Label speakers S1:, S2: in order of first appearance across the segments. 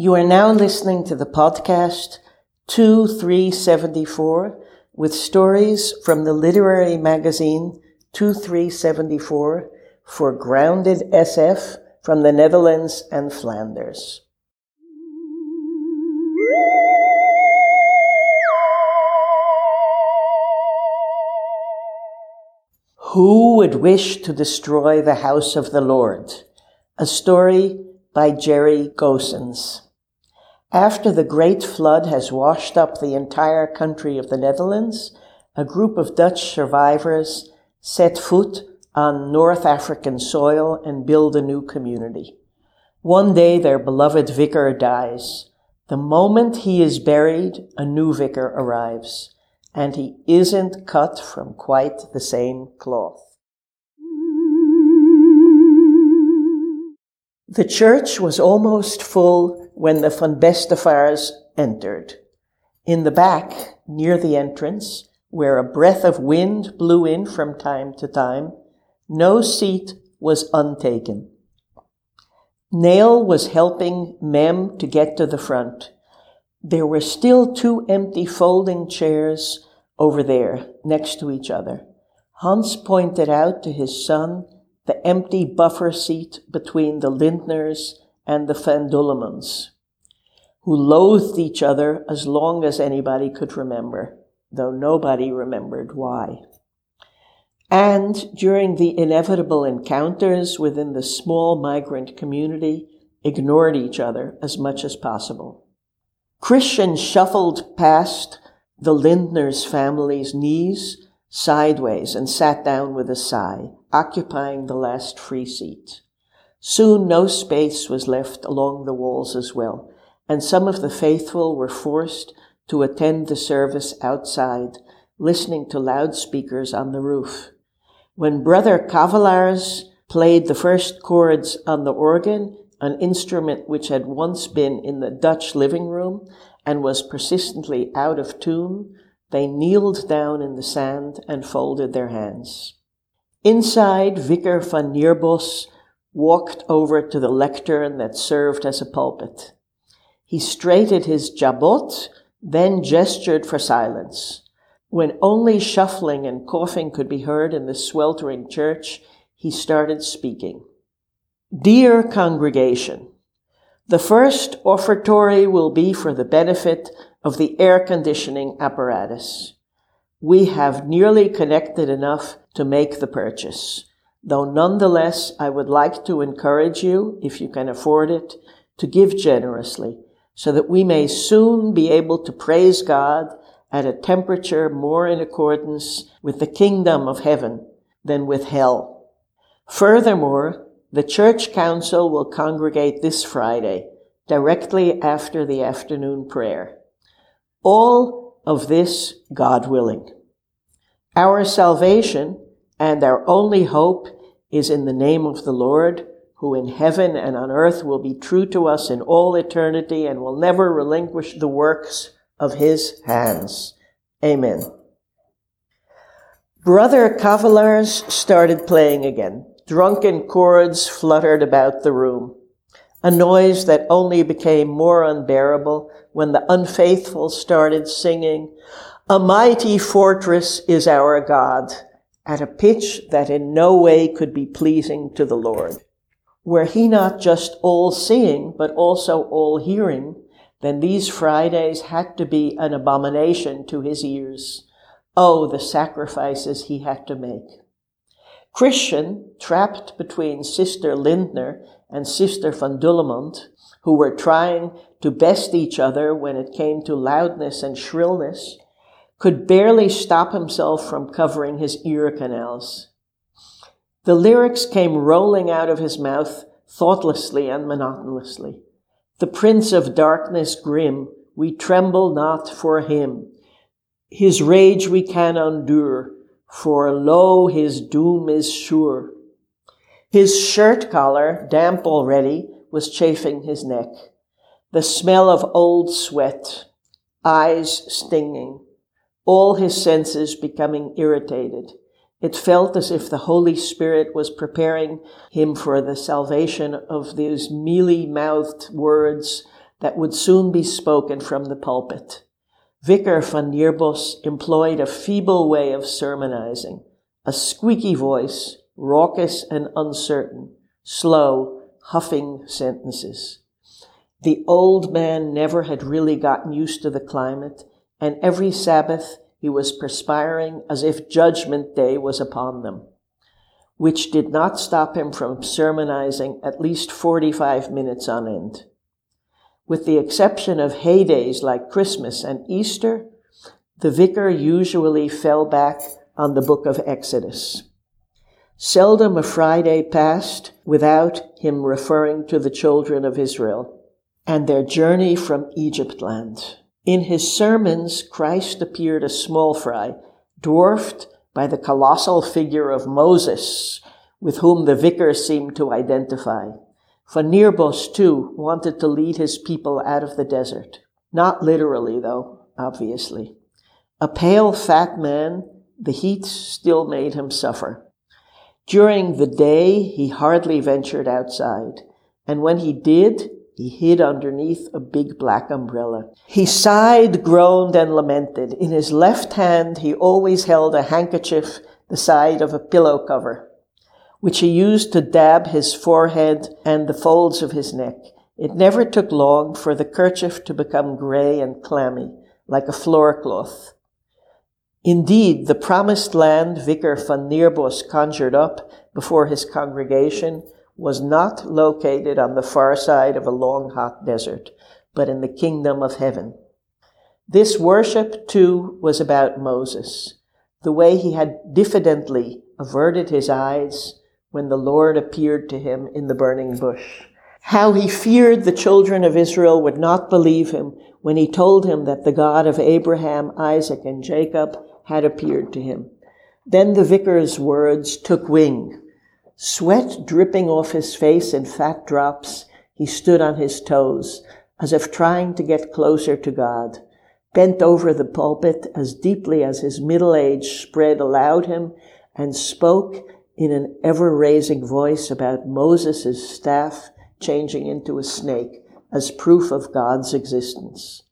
S1: You are now listening to the podcast 2374 with stories from the literary magazine 2374 for Grounded SF from the Netherlands and Flanders. Who would wish to destroy the house of the Lord? A story by Jerry Goossens. After the great flood has washed up the entire country of the Netherlands, a group of Dutch survivors set foot on North African soil and build a new community. One day their beloved vicar dies. The moment he is buried, a new vicar arrives and he isn't cut from quite the same cloth. The church was almost full when the Van Bestevaars entered. In the back, near the entrance, where a breath of wind blew in from time to time, no seat was untaken. Nail was helping Mem to get to the front. There were still two empty folding chairs over there next to each other. Hans pointed out to his son the empty buffer seat between the Lindners and the Van Dullemans, who loathed each other as long as anybody could remember, though nobody remembered why. And during the inevitable encounters within the small migrant community, ignored each other as much as possible. Christian shuffled past the Lindner's family's knees sideways and sat down with a sigh, occupying the last free seat. Soon no space was left along the walls as well, and some of the faithful were forced to attend the service outside, listening to loudspeakers on the roof. When Brother Cavalaars played the first chords on the organ, an instrument which had once been in the Dutch living room and was persistently out of tune, they kneeled down in the sand and folded their hands. Inside, Vicar van Neerbos walked over to the lectern that served as a pulpit. He straightened his jabot, then gestured for silence. When only shuffling and coughing could be heard in the sweltering church, he started speaking. Dear congregation, the first offertory will be for the benefit of the air conditioning apparatus. We have nearly connected enough to make the purchase, though nonetheless I would like to encourage you, if you can afford it, to give generously so that we may soon be able to praise God at a temperature more in accordance with the kingdom of heaven than with hell. Furthermore, the church council will congregate this Friday, directly after the afternoon prayer. All of this, God willing. Our salvation and our only hope is in the name of the Lord, who in heaven and on earth will be true to us in all eternity and will never relinquish the works of his hands. Amen. Brother Cavalaars started playing again. Drunken chords fluttered about the room, a noise that only became more unbearable when the unfaithful started singing, A mighty fortress is our God, at a pitch that in no way could be pleasing to the Lord. Were he not just all seeing, but also all hearing, then these Fridays had to be an abomination to his ears. Oh, the sacrifices he had to make. Christian, trapped between Sister Lindner and Sister van Dulleman, who were trying to best each other when it came to loudness and shrillness, could barely stop himself from covering his ear canals. The lyrics came rolling out of his mouth thoughtlessly and monotonously. The Prince of Darkness grim, we tremble not for him. His rage we can endure, for lo, his doom is sure. His shirt collar, damp already, was chafing his neck. The smell of old sweat, eyes stinging, all his senses becoming irritated. It felt as if the Holy Spirit was preparing him for the salvation of these mealy mouthed words that would soon be spoken from the pulpit. Vicar van Neerbos employed a feeble way of sermonizing, a squeaky voice, raucous and uncertain, slow, huffing sentences. The old man never had really gotten used to the climate, and every Sabbath he was perspiring as if Judgment Day was upon them, which did not stop him from sermonizing at least 45 minutes on end. With the exception of heydays like Christmas and Easter, the vicar usually fell back on the book of Exodus. Seldom a Friday passed without him referring to the children of Israel and their journey from Egypt land. In his sermons, Christ appeared a small fry, dwarfed by the colossal figure of Moses, with whom the vicar seemed to identify. Van Neerbos, too, wanted to lead his people out of the desert. Not literally, though, obviously. A pale, fat man, the heat still made him suffer. During the day, he hardly ventured outside, and when he did, he hid underneath a big black umbrella. He sighed, groaned, and lamented. In his left hand, he always held a handkerchief the size of a pillow cover, which he used to dab his forehead and the folds of his neck. It never took long for the kerchief to become gray and clammy, like a floor cloth. Indeed, the promised land Vicar van Neerbos conjured up before his congregation was not located on the far side of a long hot desert, but in the kingdom of heaven. This worship, too, was about Moses, the way he had diffidently averted his eyes when the Lord appeared to him in the burning bush. How he feared the children of Israel would not believe him when he told him that the God of Abraham, Isaac, and Jacob had appeared to him. Then the vicar's words took wing. Sweat dripping off his face in fat drops, he stood on his toes, as if trying to get closer to God, bent over the pulpit as deeply as his middle age spread allowed him, and spoke in an ever raising voice about Moses' staff changing into a snake as proof of God's existence.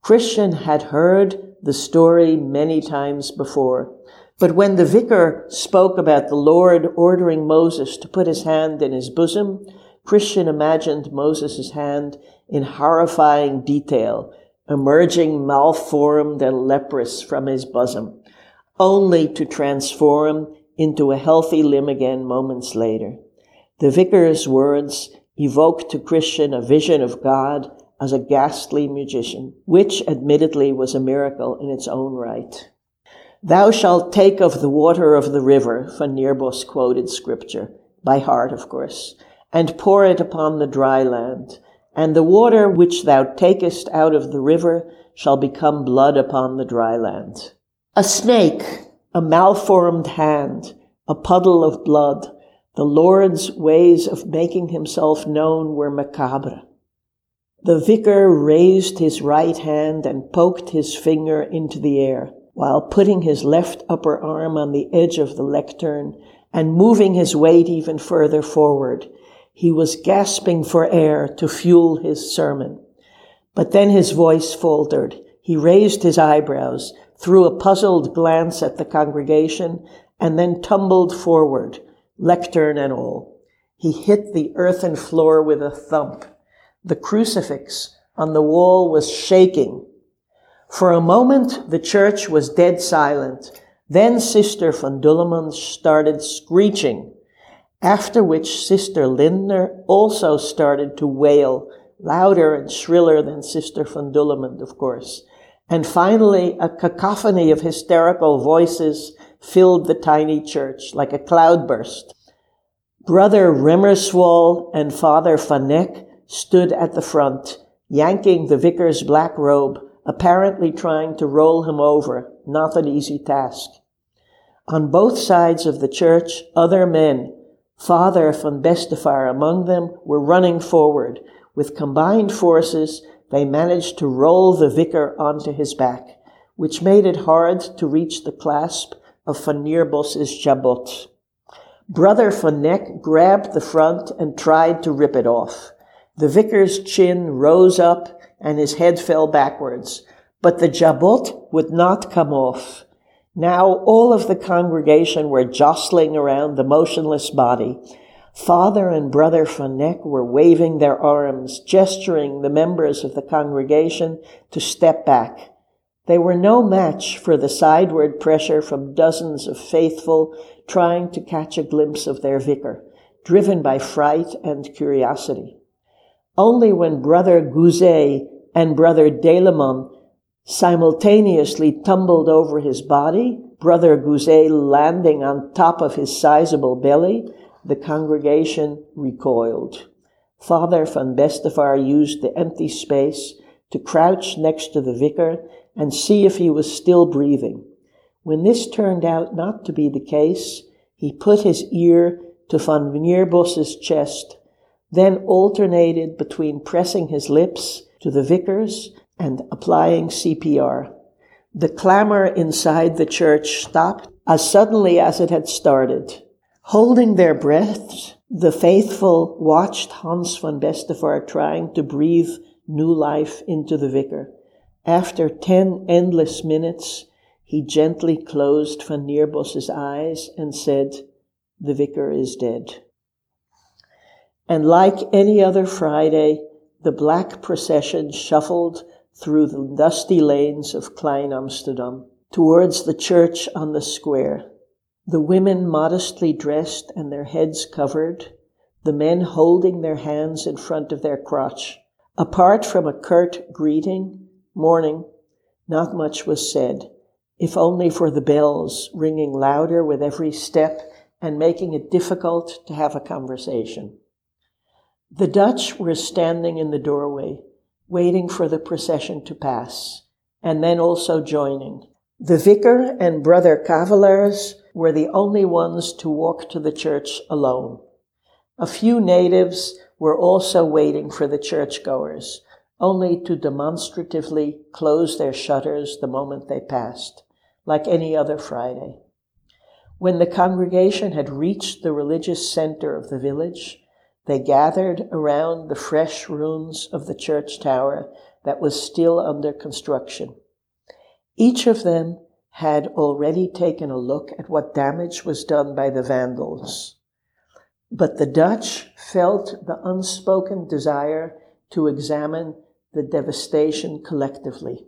S1: Christian had heard the story many times before, but when the vicar spoke about the Lord ordering Moses to put his hand in his bosom, Christian imagined Moses' hand in horrifying detail, emerging malformed and leprous from his bosom, only to transform into a healthy limb again moments later. The vicar's words evoked to Christian a vision of God as a ghastly magician, which admittedly was a miracle in its own right. Thou shalt take of the water of the river, Van Neerbos quoted scripture, by heart, of course, and pour it upon the dry land. And the water which thou takest out of the river shall become blood upon the dry land. A snake, a malformed hand, a puddle of blood, the Lord's ways of making himself known were macabre. The vicar raised his right hand and poked his finger into the air, while putting his left upper arm on the edge of the lectern and moving his weight even further forward. He was gasping for air to fuel his sermon. But then his voice faltered. He raised his eyebrows, threw a puzzled glance at the congregation, and then tumbled forward, lectern and all. He hit the earthen floor with a thump. The crucifix on the wall was shaking. For a moment, the church was dead silent. Then Sister van Dulleman started screeching, after which Sister Lindner also started to wail, louder and shriller than Sister van Dulleman, of course. And finally, a cacophony of hysterical voices filled the tiny church like a cloudburst. Brother Remmerswaal and Father Van Eck stood at the front, yanking the vicar's black robe, apparently trying to roll him over, not an easy task. On both sides of the church, other men, Father von Bestevaar among them, were running forward. With combined forces, they managed to roll the vicar onto his back, which made it hard to reach the clasp of von Neerbos's jabot. Brother von Neck grabbed the front and tried to rip it off. The vicar's chin rose up and his head fell backwards, but the jabot would not come off. Now all of the congregation were jostling around the motionless body. Father and Brother Van were waving their arms, gesturing the members of the congregation to step back. They were no match for the sideward pressure from dozens of faithful trying to catch a glimpse of their vicar, driven by fright and curiosity. Only when Brother Gouzet and Brother Delemon simultaneously tumbled over his body, Brother Gouzet landing on top of his sizable belly, the congregation recoiled. Father van Bestevaar used the empty space to crouch next to the vicar and see if he was still breathing. When this turned out not to be the case, he put his ear to van Neerbos's chest, then alternated between pressing his lips to the vicar's and applying CPR. The clamor inside the church stopped as suddenly as it had started. Holding their breaths, the faithful watched Hans van Bestevaar trying to breathe new life into the vicar. After ten endless minutes, he gently closed Van Neerbos's eyes and said, The vicar is dead. And like any other Friday, the black procession shuffled through the dusty lanes of Klein Amsterdam towards the church on the square. The women modestly dressed and their heads covered, the men holding their hands in front of their crotch. Apart from a curt greeting, morning, not much was said if only for the bells ringing louder with every step and making it difficult to have a conversation. The Dutch were standing in the doorway, waiting for the procession to pass, and then also joining. The vicar and brother Cavalaars were the only ones to walk to the church alone. A few natives were also waiting for the churchgoers, only to demonstratively close their shutters the moment they passed like any other Friday. When the congregation had reached the religious center of the village, they gathered around the fresh ruins of the church tower that was still under construction. Each of them had already taken a look at what damage was done by the Vandals. But the Dutch felt the unspoken desire to examine the devastation collectively.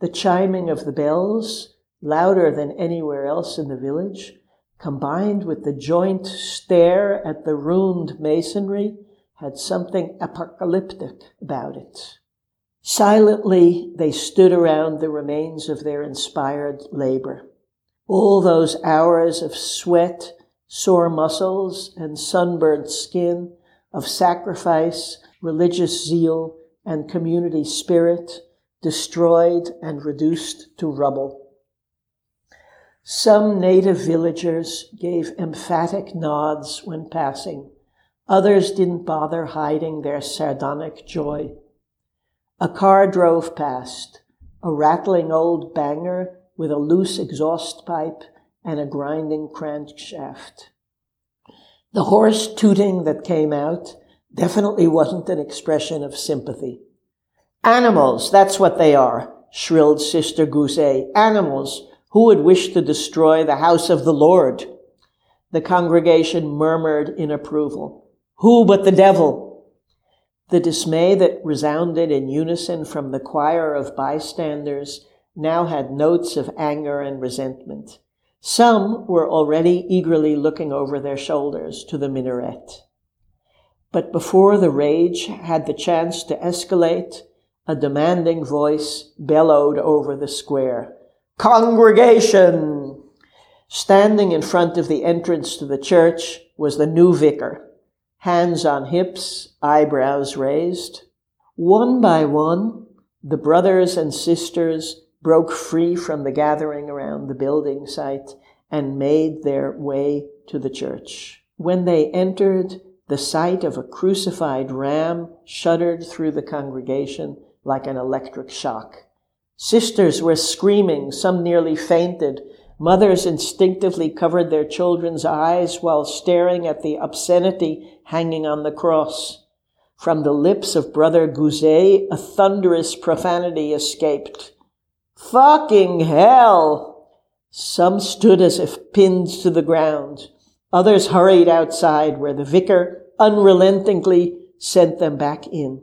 S1: The chiming of the bells, louder than anywhere else in the village, combined with the joint stare at the ruined masonry, had something apocalyptic about it. Silently, they stood around the remains of their inspired labor. All those hours of sweat, sore muscles, and sunburnt skin, of sacrifice, religious zeal, and community spirit, destroyed and reduced to rubble. Some native villagers gave emphatic nods when passing. Others didn't bother hiding their sardonic joy. A car drove past, a rattling old banger with a loose exhaust pipe and a grinding crankshaft. The hoarse tooting that came out definitely wasn't an expression of sympathy. Animals, that's what they are, shrilled Sister Gouzet. Animals who would wish to destroy the house of the Lord? The congregation murmured in approval. Who but the devil? The dismay that resounded in unison from the choir of bystanders now had notes of anger and resentment. Some were already eagerly looking over their shoulders to the minaret. But before the rage had the chance to escalate, a demanding voice bellowed over the square. Congregation! Standing in front of the entrance to the church was the new vicar, hands on hips, eyebrows raised. One by one, the brothers and sisters broke free from the gathering around the building site and made their way to the church. When they entered, the sight of a crucified ram shuddered through the congregation like an electric shock. Sisters were screaming, some nearly fainted. Mothers instinctively covered their children's eyes while staring at the obscenity hanging on the cross. From the lips of Brother Gouzet, a thunderous profanity escaped. Fucking hell! Some stood as if pinned to the ground. Others hurried outside where the vicar unrelentingly sent them back in.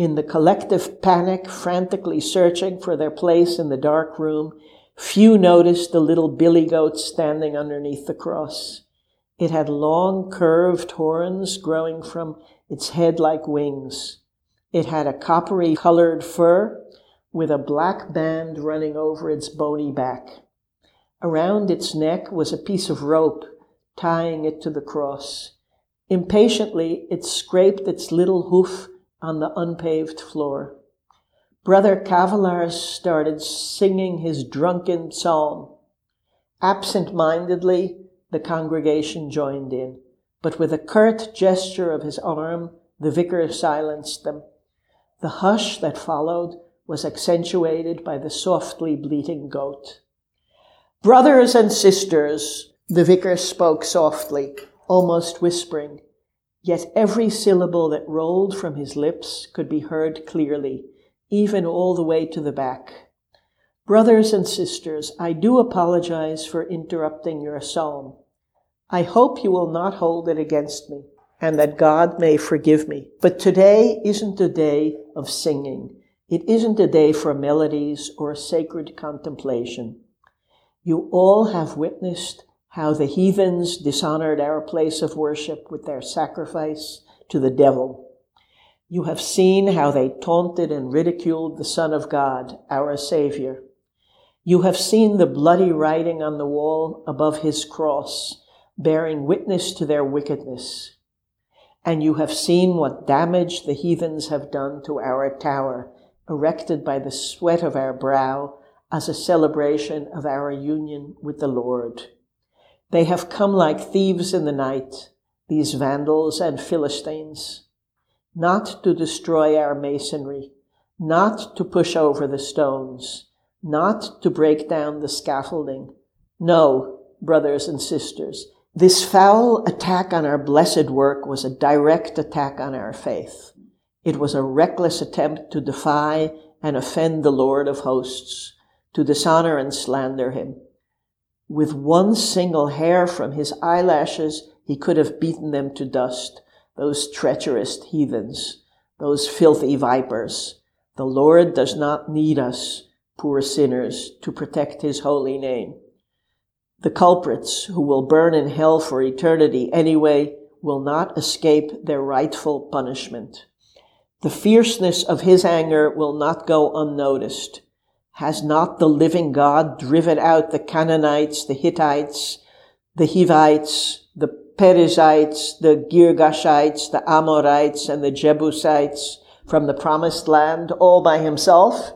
S1: In the collective panic, frantically searching for their place in the dark room, few noticed the little billy goat standing underneath the cross. It had long curved horns growing from its head like wings. It had a coppery colored fur with a black band running over its bony back. Around its neck was a piece of rope tying it to the cross. Impatiently, it scraped its little hoof on the unpaved floor. Brother Cavalaars started singing his drunken psalm. Absent mindedly, the congregation joined in, but with a curt gesture of his arm, the vicar silenced them. The hush that followed was accentuated by the softly bleating goat. Brothers and sisters, the vicar spoke softly, almost whispering, yet every syllable that rolled from his lips could be heard clearly, even all the way to the back. Brothers and sisters, I do apologize for interrupting your psalm. I hope you will not hold it against me and that God may forgive me. But today isn't a day of singing. It isn't a day for melodies or sacred contemplation. You all have witnessed how the heathens dishonored our place of worship with their sacrifice to the devil. You have seen how they taunted and ridiculed the Son of God, our Savior. You have seen the bloody writing on the wall above his cross bearing witness to their wickedness. And you have seen what damage the heathens have done to our tower, erected by the sweat of our brow as a celebration of our union with the Lord. They have come like thieves in the night, these Vandals and Philistines, not to destroy our masonry, not to push over the stones, not to break down the scaffolding. No, brothers and sisters, this foul attack on our blessed work was a direct attack on our faith. It was a reckless attempt to defy and offend the Lord of hosts, to dishonor and slander him. With one single hair from his eyelashes, he could have beaten them to dust, those treacherous heathens, those filthy vipers. The Lord does not need us, poor sinners, to protect his holy name. The culprits, who will burn in hell for eternity anyway, will not escape their rightful punishment. The fierceness of his anger will not go unnoticed. Has not the living God driven out the Canaanites, the Hittites, the Hivites, the Perizzites, the Girgashites, the Amorites, and the Jebusites from the promised land all by himself?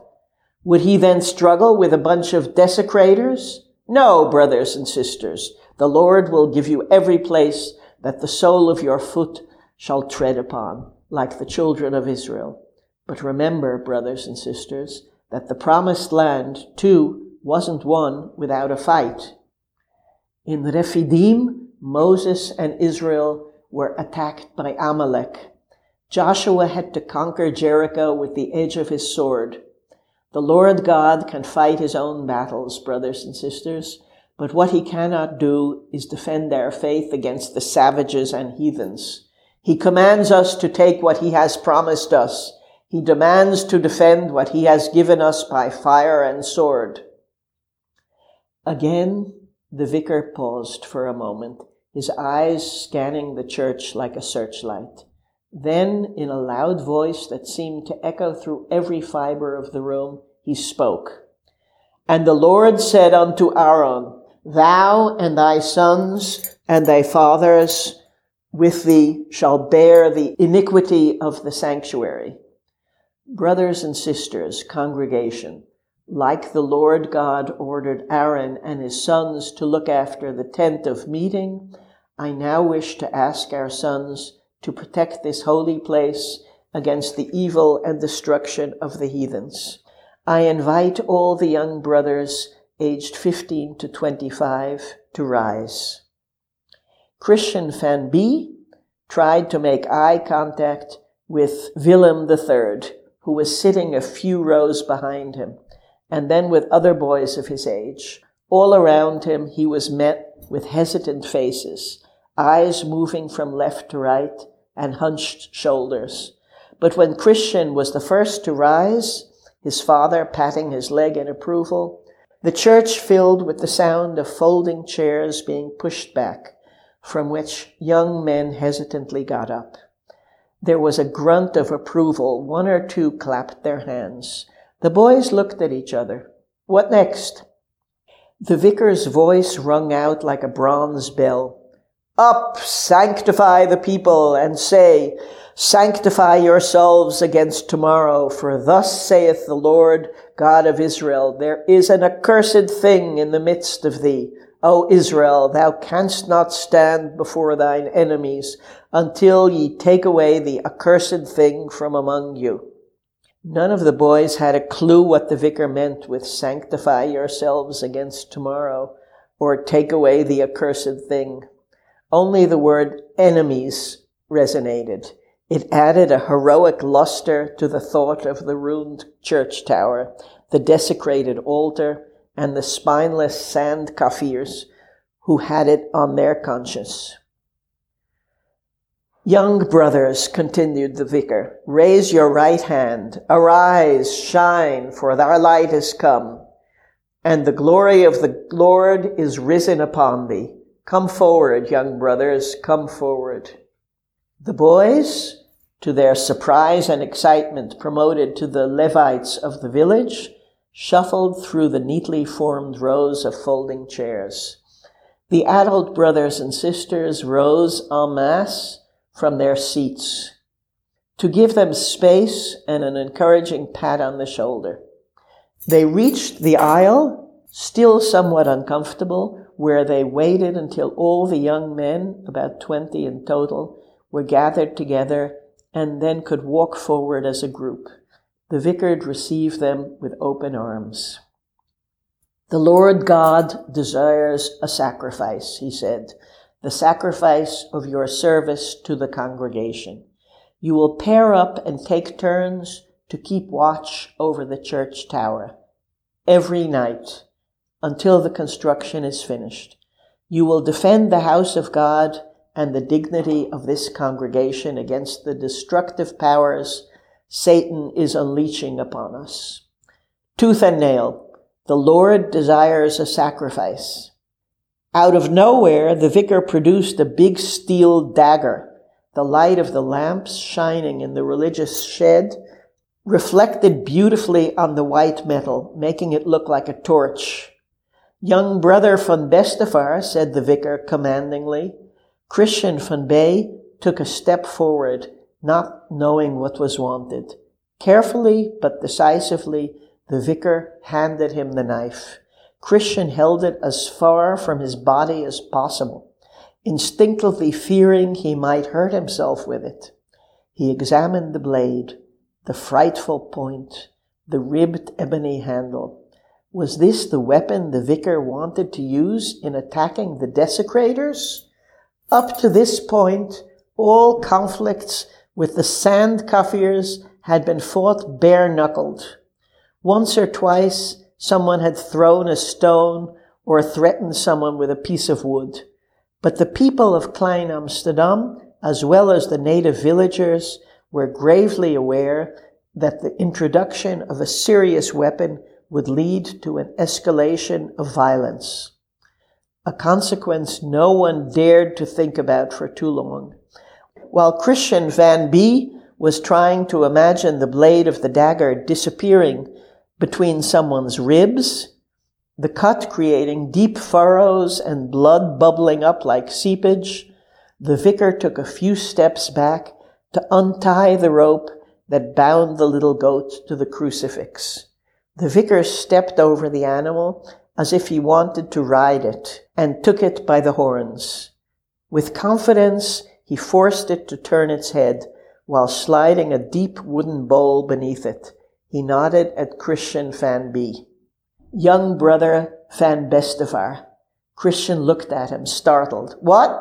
S1: Would he then struggle with a bunch of desecrators? No, brothers and sisters, the Lord will give you every place that the sole of your foot shall tread upon, like the children of Israel. But remember, brothers and sisters, that the promised land, too, wasn't won without a fight. In Rephidim, Moses and Israel were attacked by Amalek. Joshua had to conquer Jericho with the edge of his sword. The Lord God can fight his own battles, brothers and sisters, but what he cannot do is defend our faith against the savages and heathens. He commands us to take what he has promised us. He demands to defend what he has given us by fire and sword. Again, the vicar paused for a moment, his eyes scanning the church like a searchlight. Then, in a loud voice that seemed to echo through every fiber of the room, he spoke. And the Lord said unto Aaron, Thou and thy sons and thy fathers with thee shall bear the iniquity of the sanctuary. Brothers and sisters, congregation, like the Lord God ordered Aaron and his sons to look after the tent of meeting, I now wish to ask our sons to protect this holy place against the evil and destruction of the heathens. I invite all the young brothers aged 15 to 25 to rise. Christian van B tried to make eye contact with Willem III, who was sitting a few rows behind him, and then with other boys of his age. All around him, he was met with hesitant faces, eyes moving from left to right, and hunched shoulders. But when Christian was the first to rise, his father patting his leg in approval, the church filled with the sound of folding chairs being pushed back, from which young men hesitantly got up. There was a grunt of approval. One or two clapped their hands. The boys looked at each other. What next? The vicar's voice rung out like a bronze bell. Up, sanctify the people, and say, Sanctify yourselves against tomorrow, for thus saith the Lord God of Israel, There is an accursed thing in the midst of thee. O Israel, thou canst not stand before thine enemies until ye take away the accursed thing from among you. None of the boys had a clue what the vicar meant with sanctify yourselves against tomorrow or take away the accursed thing. Only the word enemies resonated. It added a heroic luster to the thought of the ruined church tower, the desecrated altar, and the spineless sand Kafirs who had it on their conscience. Young brothers, continued the vicar, raise your right hand. Arise, shine, for thy light is come, and the glory of the Lord is risen upon thee. Come forward, young brothers, come forward. The boys, to their surprise and excitement, promoted to the Levites of the village, shuffled through the neatly formed rows of folding chairs. The adult brothers and sisters rose en masse from their seats to give them space and an encouraging pat on the shoulder. They reached the aisle, still somewhat uncomfortable, where they waited until all the young men, about 20 in total, were gathered together and then could walk forward as a group. The vicar received them with open arms. The Lord God desires a sacrifice, he said, the sacrifice of your service to the congregation. You will pair up and take turns to keep watch over the church tower every night until the construction is finished. You will defend the house of God and the dignity of this congregation against the destructive powers Satan is unleashing upon us. Tooth and nail, the Lord desires a sacrifice. Out of nowhere, the vicar produced a big steel dagger. The light of the lamps shining in the religious shed reflected beautifully on the white metal, making it look like a torch. Young brother von Bestevaar, said the vicar commandingly. Christian von Bay took a step forward, not knowing what was wanted. Carefully but decisively, the vicar handed him the knife. Christian held it as far from his body as possible, instinctively fearing he might hurt himself with it. He examined the blade, the frightful point, the ribbed ebony handle. Was this the weapon the vicar wanted to use in attacking the desecrators? Up to this point, all conflicts with the sand Kafirs had been fought bare knuckled. Once or twice, someone had thrown a stone or threatened someone with a piece of wood. But the people of Klein Amsterdam, as well as the native villagers, were gravely aware that the introduction of a serious weapon would lead to an escalation of violence. A consequence no one dared to think about for too long. While Christian Van B was trying to imagine the blade of the dagger disappearing between someone's ribs, the cut creating deep furrows and blood bubbling up like seepage, the vicar took a few steps back to untie the rope that bound the little goat to the crucifix. The vicar stepped over the animal as if he wanted to ride it and took it by the horns. With confidence, he forced it to turn its head while sliding a deep wooden bowl beneath it. He nodded at Christian Van B. Young brother Van Bestevaar. Christian looked at him, startled. What?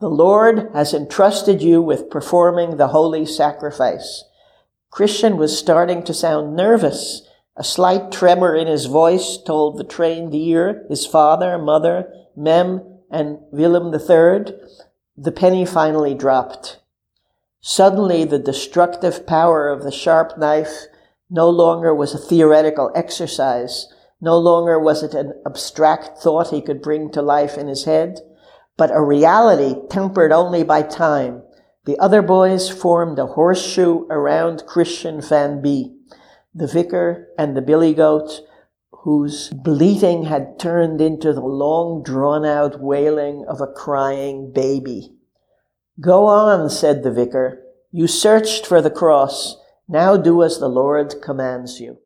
S1: The Lord has entrusted you with performing the holy sacrifice. Christian was starting to sound nervous. A slight tremor in his voice told the trained ear, his father, mother, Mem, and Willem III, the penny finally dropped. Suddenly, the destructive power of the sharp knife no longer was a theoretical exercise. No longer was it an abstract thought he could bring to life in his head, but a reality tempered only by time. The other boys formed a horseshoe around Christian Van B, the vicar and the billy goat, whose bleating had turned into the long drawn out wailing of a crying baby. Go on, said the vicar. You searched for the cross. Now do as the Lord commands you.